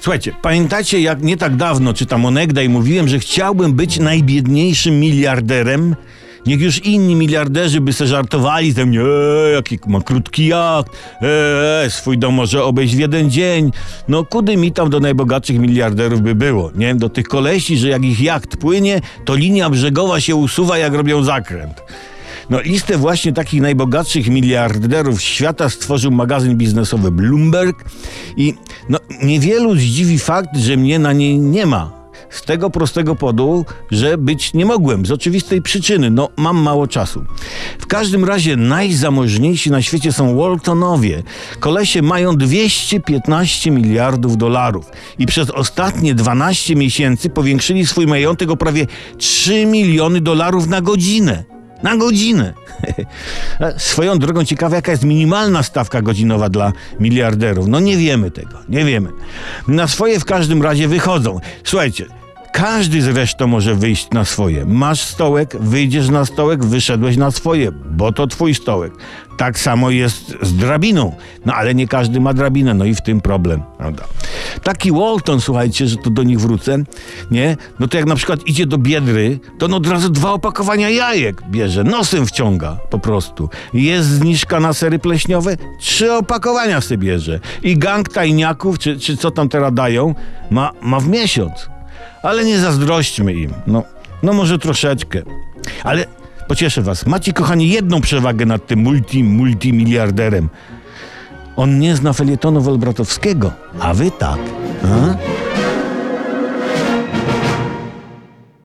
Słuchajcie, pamiętacie jak nie tak dawno, czy tam onegdaj, mówiłem, że chciałbym być najbiedniejszym miliarderem? Niech już inni miliarderzy by se żartowali ze mnie, eee, jaki ma krótki jacht, eee, swój dom może obejść w jeden dzień. No kudy mi tam do najbogatszych miliarderów by było, nie? Do tych kolesi, że jak ich jacht płynie, to linia brzegowa się usuwa, jak robią zakręt. No listę właśnie takich najbogatszych miliarderów świata stworzył magazyn biznesowy Bloomberg i no, niewielu zdziwi fakt, że mnie na niej nie ma. Z tego prostego powodu, że być nie mogłem, z oczywistej przyczyny, no mam mało czasu. W każdym razie najzamożniejsi na świecie są Waltonowie. Kolesie mają 215 miliardów dolarów i przez ostatnie 12 miesięcy powiększyli swój majątek o prawie 3 miliony dolarów na godzinę. Na godzinę. Swoją drogą ciekawe, jaka jest minimalna stawka godzinowa dla miliarderów. No nie wiemy tego, nie wiemy. Na swoje w każdym razie wychodzą. Słuchajcie, każdy zresztą może wyjść na swoje. Masz stołek, wyjdziesz na stołek, wyszedłeś na swoje, bo to twój stołek. Tak samo jest z drabiną. No ale nie każdy ma drabinę, no i w tym problem, prawda? Taki Walton, słuchajcie, że to do nich wrócę, nie? No to jak na przykład idzie do Biedry, to on od razu dwa opakowania jajek bierze, nosem wciąga po prostu. Jest zniżka na sery pleśniowe, trzy opakowania sobie bierze. I gang tajniaków, czy, czy co tam teraz dają, ma, ma w miesiąc. Ale nie zazdrośćmy im. No, no może troszeczkę. Ale pocieszę was. Macie, kochani, jedną przewagę nad tym multi, multimiliarderem. On nie zna felietonu Wolbratowskiego, a wy tak. A?